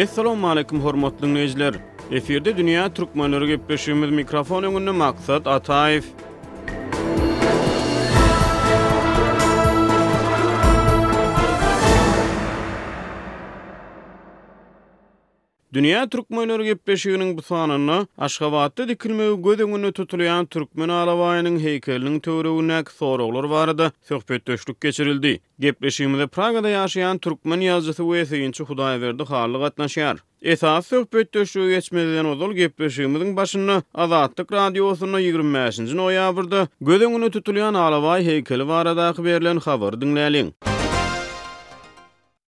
Essalamualeýkum hormatly dinleýjiler! Efirde dünýä türkmenleri gepleşigimiz mikrofon öňünde Maksat Ataýew. Dünýä türkmenleri gepleşiginiň bu sanynda Aşgabatda dikilmegi göz öňünde tutulýan türkmen alabaýynyň heýkeliniň töweregindäki soraglar barada söhbetdeşlik geçirildi. Gepleşigimize Pragada ýaşaýan türkmen ýazyjysy we synçy Hudaýberdi Hally gatnaşýar. Esasy söhbetdeşlige geçmezden ozal gepleşigimiziň başynda Azatlyk Radiosynda ýigrimi bäşinji noýabrda göz öňünde tutulýan alabaý heýkeli baradaky berlen habary diňläliň.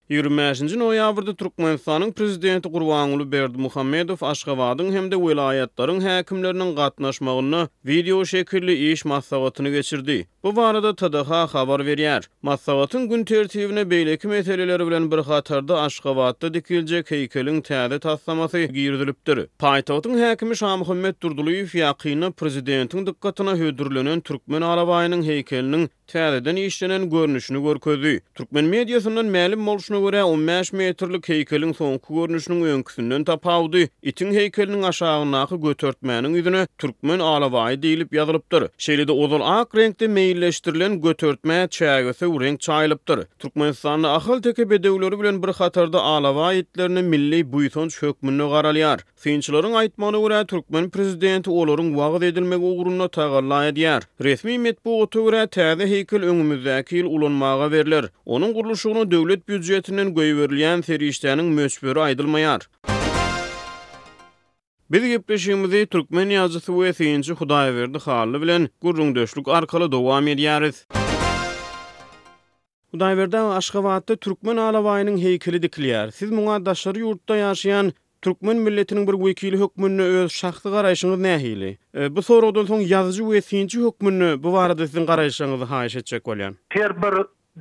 Ýigrimi bäşinji noýabrda Türkmenistanyň Prezidenti Gurbanguly Berdimuhamedow Aşgabadyň hem-de welaýatlaryň häkimleriniň gatnaşmagynda wideoşekilli iş maslahatyny geçirdi. Bu barada TDH habar berýär. Maslahatyň gün tertibine beýleki meseleler bilen bir hatarda Aşgabatda dikiljek heýkeliň täze taslamasy girizilipdir. Paýtagtyň häkimi Şamuhammet Durdylyýew ýakynda prezidentiň dykgatyna hödürlenen türkmen alabaýynyň heýkeliniň täzeden işlenen görnüşini görkezdi. Türkmen mediasyndan mälim bolşuna görä, on bäş metrlik heýkeliň soňky görnüşiniň öňküsinden tapawudy, itiň heýkeliniň aşagyndaky götertmäniň ýüzüne Türkmen alabaýy diýlip ýazylypdyr. Şeýle-de ozal ak reňkde meýilleşdirilen götertmä çägesöw reňk çaýylypdyr. Türkmenistanda ahalteke bedewleri bilen bir hatarda alabaý itlerine milli buýsanç hökmünde garalýar. Synçylaryň aýtmagyna görä, türkmen prezidenti olaryň wagyz edilmegi ugrunda tagalla edýär. Resmi metbugata görä, täze heýkel öňümizdäki ýyl ulanmaga berler. Onuň gurluşygyna döwlet býujetinden goýberilýän serişdäniň möçberi aýdylmaýar. Biz gepleşigimizi türkmen ýazyjysy we synçy Hudaýberdi Hally bilen gürrüňdeşlik arkaly dowam edýäris. Hudaýberdi aga Aşgabatda Türkmen alabaýynyň heýkeli dikilýär. Siz muňa daşary ýurtda ýaşaýan Türkmen milletiniň bir wekili hökmünde öz şahsy garaýşyňyz nähili? Bu soragdan soň ýazyjy we synçy hökmünde bu barada siziň garaýyşlaňyzy haýyş etjek bolýan. Her bir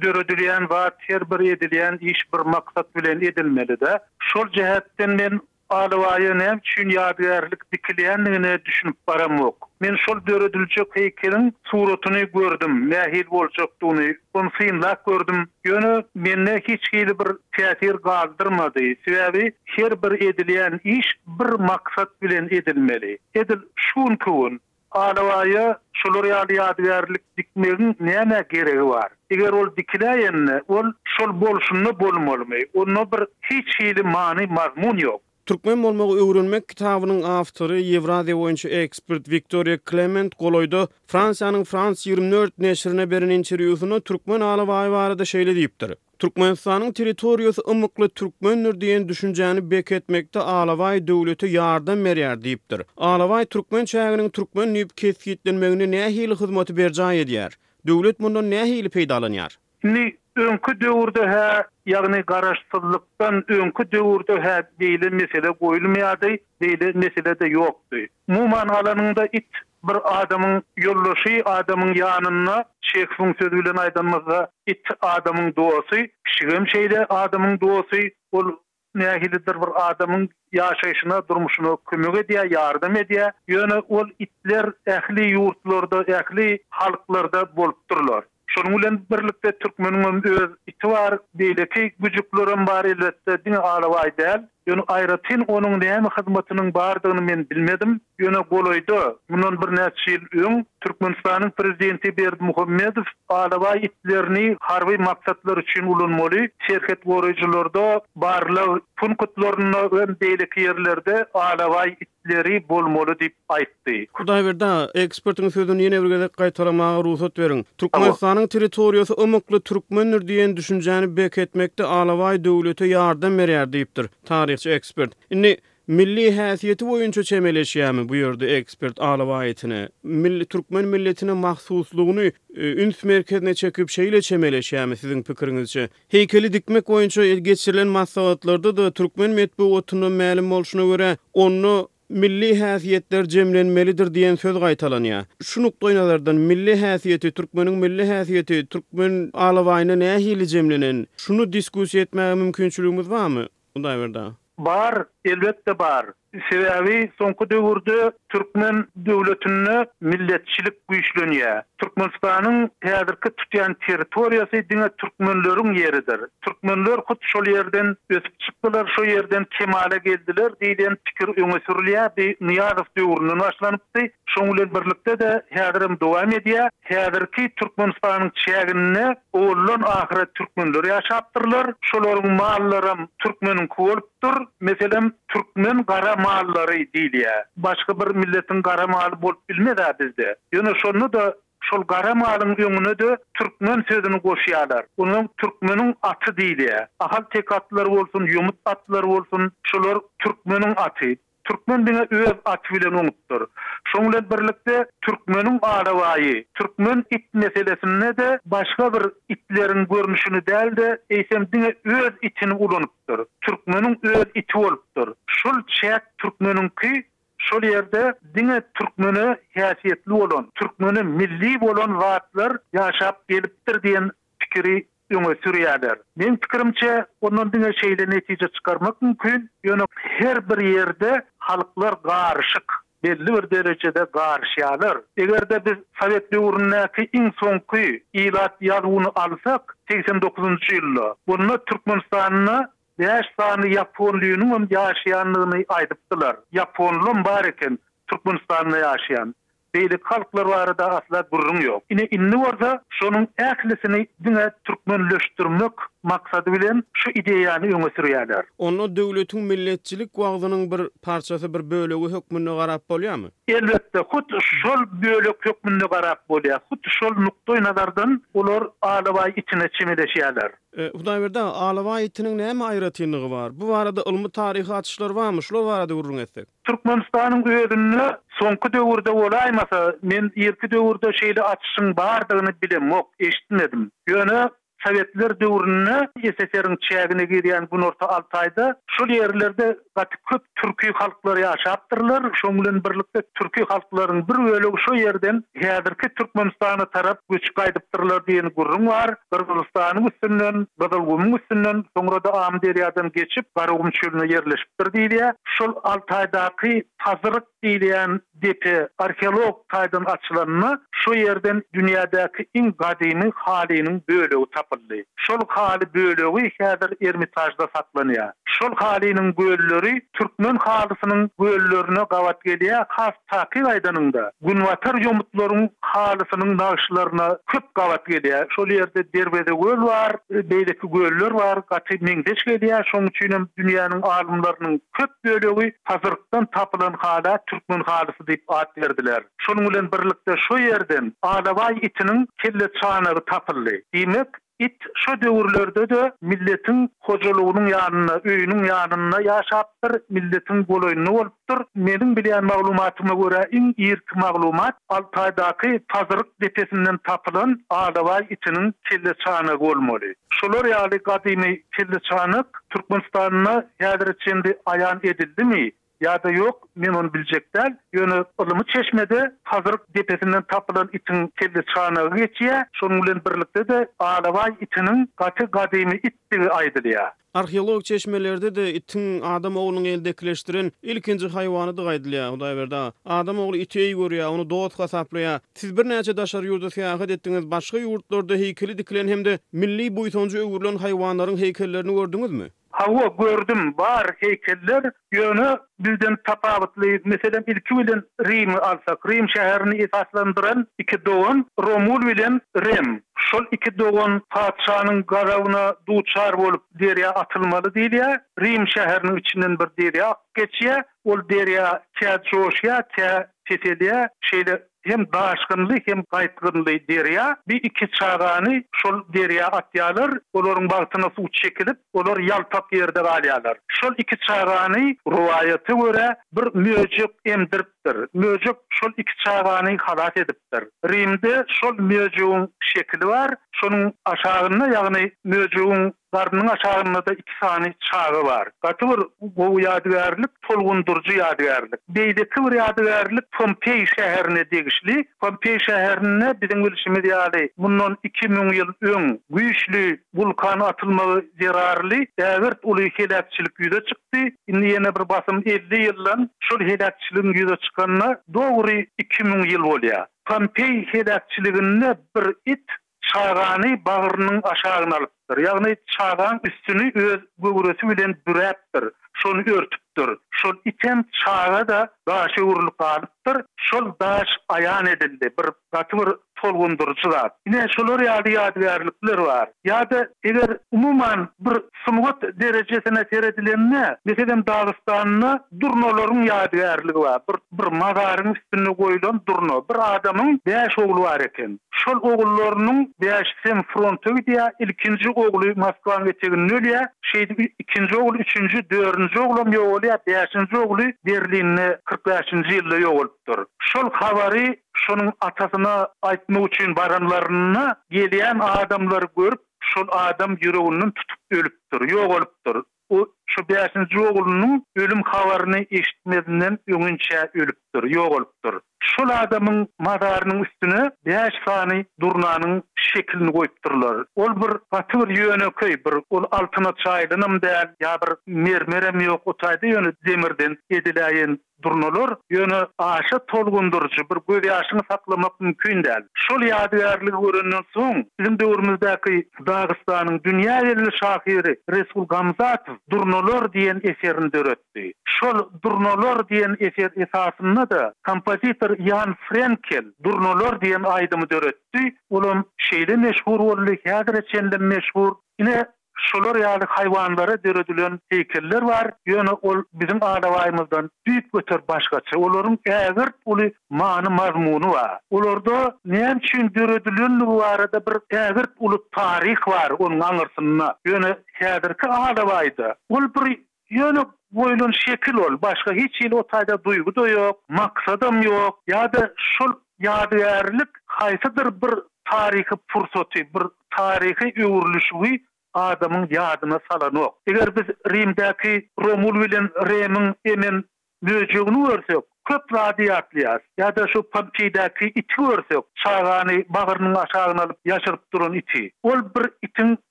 döredilýän zat, her bir edilýän iş bir maksat bilen edilmelidä. Şol jähetden men Alybaýa näme üçin ýadygärlik dikilýändigine düşünip baramok. Men şol dörediljek heýkeliň suratyny gördüm, nähili boljakdygyny, ony synlap gördüm, ýöne mende hiç hili bir täsir galdyrmady, sebäbi her bir edilýän iş bir maksat bilen edilmeli. Edil şu günki gün Alabaýa şular ýaly ýadygärlik dikmegiň nämä geregi bar? Eger ol dikiläýende, ol şol bolşunda bolmalymy? Onda bir hiç hili many-mazmun ýok. Türkmen bolmagy öwrenmek kitabynyň awtory, Ýewraziýa boýunça ekspert Wiktoriýa Klement golaýda Fransiýanyň France ýigrimi dört neşirine beren interwýusynda türkmen alabaýy barada şeýle diýipdir, Türkmenistanyň territoriýasy ymykly türkmendir diýen düşünjäni bek etmekde alabaý döwlete ýardam berýär diýipdir. Alabaý türkmen çäginiň türkmen diýip kesgitlenmeginde nähili hyzmaty berjaý edýär? Döwlet mundan nähili peýdalanýar? Indi öňki döwürde-hä, ýagny garaşsyzlykdan öňki döwürde-hä beýle mesele goýulmaýardy, beýle mesele-de ýokdy. Umuman alanyňda it Bir adamyň ýoldaşy adamyň ýanynda, Şekspyň sözi bilen aýdanymyzda, it adamyň dosty, pişigem şeýle adamyň dosty. Ol nähilidir bir adamyň ýaşaýşyna, durmuşyna kömek edýär, ýardam edýär. Ýöne ol itler ähli ýurtlarda, ähli halklarda bolupdyrlar. Şonuň bilen birlikde türkmeniňem öz iti bar, beýleki güjüklerem bar elbetde, diňe alabaý däl. Ýöne aýratyn onuň näme hyzmatynyň bardygyny men bilmedim. Ýöne golaýda, mundan birnäçe ýyl öň Türkmenistanyň prezidenti Berdimuhamedow alabaý itlerini harby maksatlar üçin ulanmaly, serhet goraýjylarda, barlag punktlarynda we beýleki ýerlerde alabaý leri bolmaly diýip aýtdy. Hudaýberdi aga, ekspertiň sözüni ýene bir gezek gaýtalamaga rugsat beriň. Türkmenistanyň territoriýasy ymykly türkmendir diýen düşünjäni beketmekde alabaý döwlete ýardam berýär diýipdir, taryhçy ekspert. Indi, milli häsiýeti boýunça çemeleşýärmi bu ýerde ekspert alabaý etine, milli, türkmen milletine mahsuslygyny üns merkezine çekip şeýle çemeleşýärmi siziň pikiriňizçe? Heýkeli dikmek boýunça geçirilen maslahatlarda-da türkmen metbugatynda mälim bolşuna görä, onda Milli häsiýetler jemlenmelidir diýen söz gaýtalanýar. Şu nukdaýnazardan, milli häsiýeti, türkmeniň milli häsiýeti türkmen alabaýyna nähili jemlenen? Şuny diskussiýa etmäge mümkinçiligimiz barmy? Hudaýber dagy. Bar, elbetde bar. Sebäbi soňky döwürde türkmen döwletinde milletçilik güýçlenýär. Türkmenistanyň häzirki tutýan territoriýasy diňe türkmenleriň ýeridir. Türkmenler hut şol ýerden ösüp çykdylar, şo ýerden kemala geldiler diýlen pikir öňe sürülýär. Bu Nyýazow döwründen başlanypdy. Şonuň bilen birlikde-de häzir hem dowam edýär. Häzirki Türkmenistanyň çäginde owaldan ahyra türkmenler ýaşapdyrlar. Şolaryň mallaram türkmeniňki bolupdyr. Meselem, türkmen gara mallary diýilýär. Başga bir milletiň gara maly bolup bilmez-ä bizde. Ýöne şonda-da şol gara malyň öňüne-de türkmen sözüni goşýarlar. Onsoň türkmeniň aty diýilýär. Ahal tek atlar bolsun, ýomut atlar bolsun, şolar türkmeniň aty. Türkmen diňe öz aty bilen oňupdyr. Şoň bilen birlikde türkmeniň alabaýy, türkmen it meselesinde-de başga bir itleriň görnüşini däl-de, eýsem diňe öz itini ulanypdyr. Türkmeniň öz iti bolupdyr. Şol çäk türkmeniňki, şol ýerde diňe türkmene häsiýetli bolan, türkmene milli bolan zatlar ýaşap gelipdir diýen pikiri öňe sürýärler. Meň pikirimçe, ondan diňe şeýle netije çykarmak mümkin, ýöne her bir ýerde halklar garyşyk, belli bir derejede garyşýarlar. Eger-de biz sowet döwründäki iň soňky ilat ýazuwyny alsak, segsen dokuzynjy ýylda, onda Türkmenistanda bäş sany ýaponlynyň hem ýaşaýandygyny aýdypdylar. Ýaponlam bar eken Türkmenistanda ýaşaýan. Beýleki halklar barada asla gürrüň ýok. Ine indi bolsa şonuň ählisini diňe türkmenleşdirmek maksady bilen şu ideýany öňe sürýärler. Onda döwletiň milletçilik wagzynyň bir parçasy, bir bölegi hökmünde garap bolýarmy? Elbetde, hut şol bölek hökmünde garap bolýar. Hut şol nukdaýnazardan olar alabaý itine çemeleşýärler. Hudaýberdi aga, alabaý itiniň näme aýratynlygy bar? Bu barada ylmy-taryhy açyşlar barmy? Şular barada gürrüň etsek. Türkmenistanyň özünde soňky döwürde bolaýmasa, men irki döwürde şeýle açyşyň bardygyny bilemok, eşitmedim. Ýöne sowetler döwründe SSR-iň çägine girýän Günorta Altaýda şol ýerlerde gaty köp türki halklar ýaşapdyrlar, şoň bilen birlikde türki halklaryň bir bölegi şo ýerden Häzirki Türkmenistana tarap göçüp gaýdypdyrlar diýen gürrüň bar, Gyrgyzystanyň üstünden, Gyzylgumuň üstünden, soňra-da Amyderýadan geçip, Garagum çölüne ýerleşipdir diýilýär. Şol Altaýdaky Pazyryk diýilýän depe arheologik taýdan açylanda, şo ýerden dünýädäki iň gadymy halynyň bölegi tapyldy. Şol haly bölegi häzir Ermitažda saklanýar. Şol halynyň gölleri türkmen halysynyň göllerine gabat gelýär, has Takyk aýdanyňda, günbatar ýomutlaryň halysynyň nagyşlaryna köp gabat gelýär. Şol ýerde Derwezegöl bar, beýleki göller bar, gaty meňzeş gelýär. Şonuň üçin hem dünýäniň alymlarynyň köp bölegi Hazyrykdan tapylan hala türkmen halysy diýip at berdiler. Şonuň bilen birlikde şo ýerden Alabaý itiniň kelle çanagy tapyldy. Diýmek, It şo döwürlerde-de milletiň hojalygynyň ýanynda, öýüniň ýanynda ýaşapdyr, milletiň golaýynda bolupdyr. Meniň bilýän maglumatyma görä, iň irki maglumat Altaýdaky Pazyryk depesinden tapylan alabaý itiniň kelleçanagy bolmaly. Şolar ýaly gadymy kelleçanak Türkmenistanda häzire çenli aýan edildimi? Ýa-da ýok, men ony biljek däl. Ýöne ylmy çeşmede Hazyr depesinden tapylan itiň kelle çanagy geçýär, şonuň bilen birlikde-de alabaý itiniň gaty gadymy itdigi aýdylýar. Arheologik çeşmelerde-de itiň adam oglunyň eldekileşdiren ilkinji haýwanydygy aýdylýar. Hudaýberdi aga, adam ogly iti eý görýär, ony dost hasaplaýar. Siz birnäçe daşary ýurda syýahat etdiňiz, başga ýurtlarda heýkeli dikilen hem-de milli buýsanja öwrülen haýwanlaryň heýkellerini gördüňizmi? Hawa, gördüm, bar heýkeller, ýöne bizden tapawutly, meselem, ilki bilen Rimi alsak, Rim şäherini esaslandyran iki dogan Romul bilen Rem. Şol iki dogan patyşanyň gazabyna duçar bolup, derýa atylmaly diýilýär. Rim şäheriniň içinden bir derýa akyp geçýär. Ol derýa kä joşýar, kä peselýär. Şeýle Hem daşgynly hem gaýtgynly derýa. Bir iki çagany şol derýa atýalar. Olaryň bagtyna suw çekilip, olar ýalpak ýerde galýalar. Şol iki çagany, rowaýata görä, bir möjek emdiripdir. Möjek şol iki çagany halas edipdir. Rimde şol möjegiň şekili bar. Şonuň aşagynda, ýagny möjegiň Garnynyň aşagynda-da iki sany çaga bar. Gaty bir gowy ýadygärlik, tolgundyryjy ýadygärlik. Beýleki bir ýadygärlik Pompeý şäherine degişli. Pompeý şäherinde biziň bilşimiz ýaly mundan iki müň ýyl öň güýçli wulkan atylmagy zerarly ägirt uly heläkçilik ýüze çykdy. Indi ýene bir basym elli ýyldan şol heläkçiligiň ýüze çykanyna dogry iki müň ýyl bolýar. Pompeý heläkçiliginde bir it Çagany bagrynyň aşagyna alypdyr, ýagny çagaň üstüni öz göwresi bilen büräpdir, şony örtüpdir. Şol iten çaga-da daşa öwrülip galypdyr. Şol daş aýan edildi, bir gaty bir tolgundyryjy zat. Ine, şolar ýaly ýadygärlikler bar. Ýa-da eger umuman bir Sungat derejesine seredilende, meselem, Dagystanda durnalaryň ýadygärligi bar. Bir, bir mazaryň üstünde goýlan durna. Bir adamyň bäş ogly bar eken. Şol ogullarynyň bäşisem fronta gidýär. Ilkinji ogly Moskwanyň eteginde ölýär. Şeýdip, ikinji ogul, üçünji, dördünji oglam ýogalýar. Bäşinji ogly Berlinde kyrk bäşinji ýylda ýogalypdyr. Şol habary şonuň atasyna aýtmak üçin baranlarynda, gelýän adamlary görüp, Şol adam ýüreginden tutup ölüpdir, ýogalypdyr. O şu bäşinji oglunyň ölüm habaryny eşitmezinden öňinçä ölüpdir, ýogalypdyr. Şol adamyň mazarynyň üstüne bäş sany durnanyň şekilini goýupdyrlar. Ol bir gaty bir ýönekeý, bir ol altyna çaýylanam däl, ýa bir mermerem ýok o taýda, ýöne demirden ediläýen. Durnalar, ýöne aşa tolgundyryjy bir gözýaşyňy saklamak mümkin däl. Şol ýadygärligi görenden soň, biziň döwrümizdäki Dagystanyň dünýä belli şahyry Resul Gamzatow Durnalar diýen eserini döretdi. Şol Durnalar diýen eser esasynda-da kompozitor Ýan Frenkel Durnalar diýen aýdymy döretdi, olam şeýle meşhur boldy, häzire çenli meşhur. Ine, Şolar ýaly haýwanlara döredilen heýkeller bar, ýöne ol biziň alabaýymyzdan düýpgöter başgaça, olaryň ägirt uly many-mazmuny bar. Olarda näme üçin döredilendigi barada bir ägirt uly taryh bar onuň aňyrsynda. Ýöne häzirki alabaýda ol bir Ýöne goýlan şekil ol, başga hiç hili o taýda duýgy-da ýok, maksadam ýok, ýa-da şol ýadygärlik haýsydyr bir taryhy pursaty, bir taryhy öwrülişigi adamyň ýadyna salanok. Eger biz Rimdäki Romul bilen Remiň emen möjegini görsek, köp zady ýatlaýarys, ýa-da şu Pompeýdäki iti görsek, çagany bagrynyň aşagyna alyp ýaşyryp duran iti. Ol bir itiň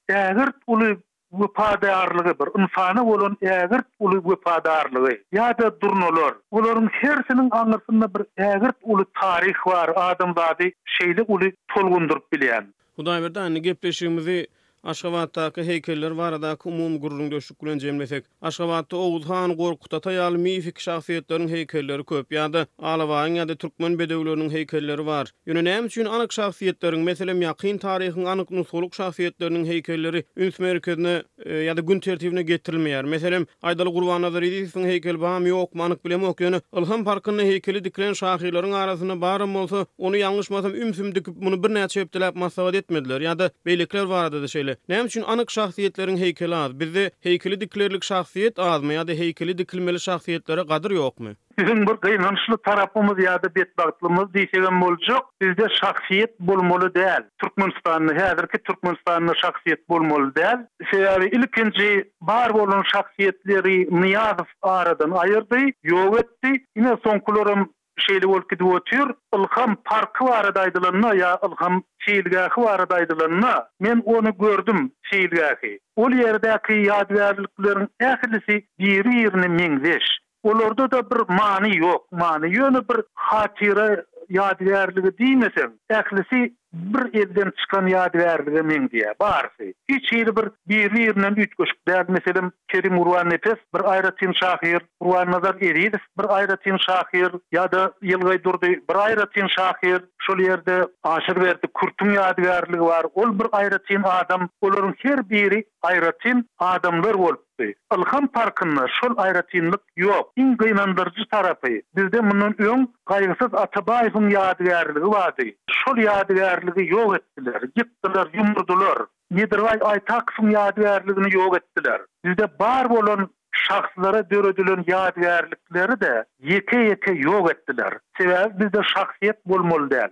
ägirt uly Bu wepadarlygy, bir ynsana bolan ägirt uly wepadarlygy. Ýa-da durnalar. Olaryň hersiniň aňyrsynda bir ägirt uly taryh bar, adamzady şeýle uly tolgundyryp bilýän. Hudaýberdi, indi gepleşigimizi Aşgabatdaky heýkeller baradaky umumy gürrüňdeşlik bilen jemlesek, Aşgabatda Oguz han, Gorkut ata ýaly mifik şahsyýetleriň heýkelleri köp ýa-da alabaýyň ýa-da türkmen bedewleriniň heýkelleri bar. Ýöne näme üçin anyk şahsyýetleriň, meselem, ýakyn taryhyň anyk nusgalyk şahsyýetleriniň heýkelleri üns merkezine ýa-da gün tertibine getirilmeýär? Meselem, Aýdaly Gurbannazar Iziýewiň heýkeli bamy, ýokmy, anyk bilemok, ýöne Ylham parkynda heýkeli dikilen şahyrlaryň arasynda baram bolsa, ony ýalňyşmasam Ümsüm dikipdir. Muny birnäçe hepdeläp maslahat etmediler ýa-da beýlekiler barada-da şeýle. Näme üçin anyk şahsyýetleriň heýkeli az? Bizde heýkeli dikilerlik şahsyýet azmy ýa-da heýkeli dikilmeli şahsyýetlere gadyr ýokmy? Biziň bir gynançly tarapymyz ýa-da betbagtlygymyz diýsegem boljak, bizde şahsyýet bolmaly däl. Türkmenistanda, häzirki Türkmenistanda şahsyýet bolmaly däl. Sebäbi ilkinji bar bolan şahsyýetleri Nyýazow aradan aýyrdy, ýok etdi. Ine soňkularam Şeýle bolup gidip otyr. Ylham parky barada aýdylanda ýa Ylham seýilgähi barada aýdylanda, men ony gördüm, seýilgähi. Ol ýerdäki ýadygärlikleriň ählisi biri-birine meňzeş. Olarda-da bir many ýok, many, ýöne bir hatyra ýadygärligi diýmeseň, ählisi Bir elden çykan ýadygärlige meňzeýär barysy. Hiç hili bir biri-birinden üýtgeşik däl, meselem, Kerim Gurban-nepes, bir aýratyn şahyr, Gurbannazar Ezizow, bir aýratyn şahyr, ýa-da Ýylgaý Durdy, bir aýratyn şahyr, şol ýerde, Aşyrberdi Kürtüň ýadygärligi bar, ol bir aýratyn adam, olaryň her biri aýratyn adamlar bolup, çykdy. Ylham parkynda şol aýratynlyk ýok. Iň gynandyryjy tarapy, bizde mundan öň Gaýgysyz Atabaýewiň ýadygärligi bardy. Şol ýadygärligi ýok etdiler, ýykdylar, ýumurdylar. Nedirbaý Aýtakowyň ýadygärligini ýok etdiler. Bizde bar bolan şahslara döredilen ýadygärlikleri-de ýeke-ýeke ýok etdiler. Sebäbi bizde şahsyýet bolmaly däl.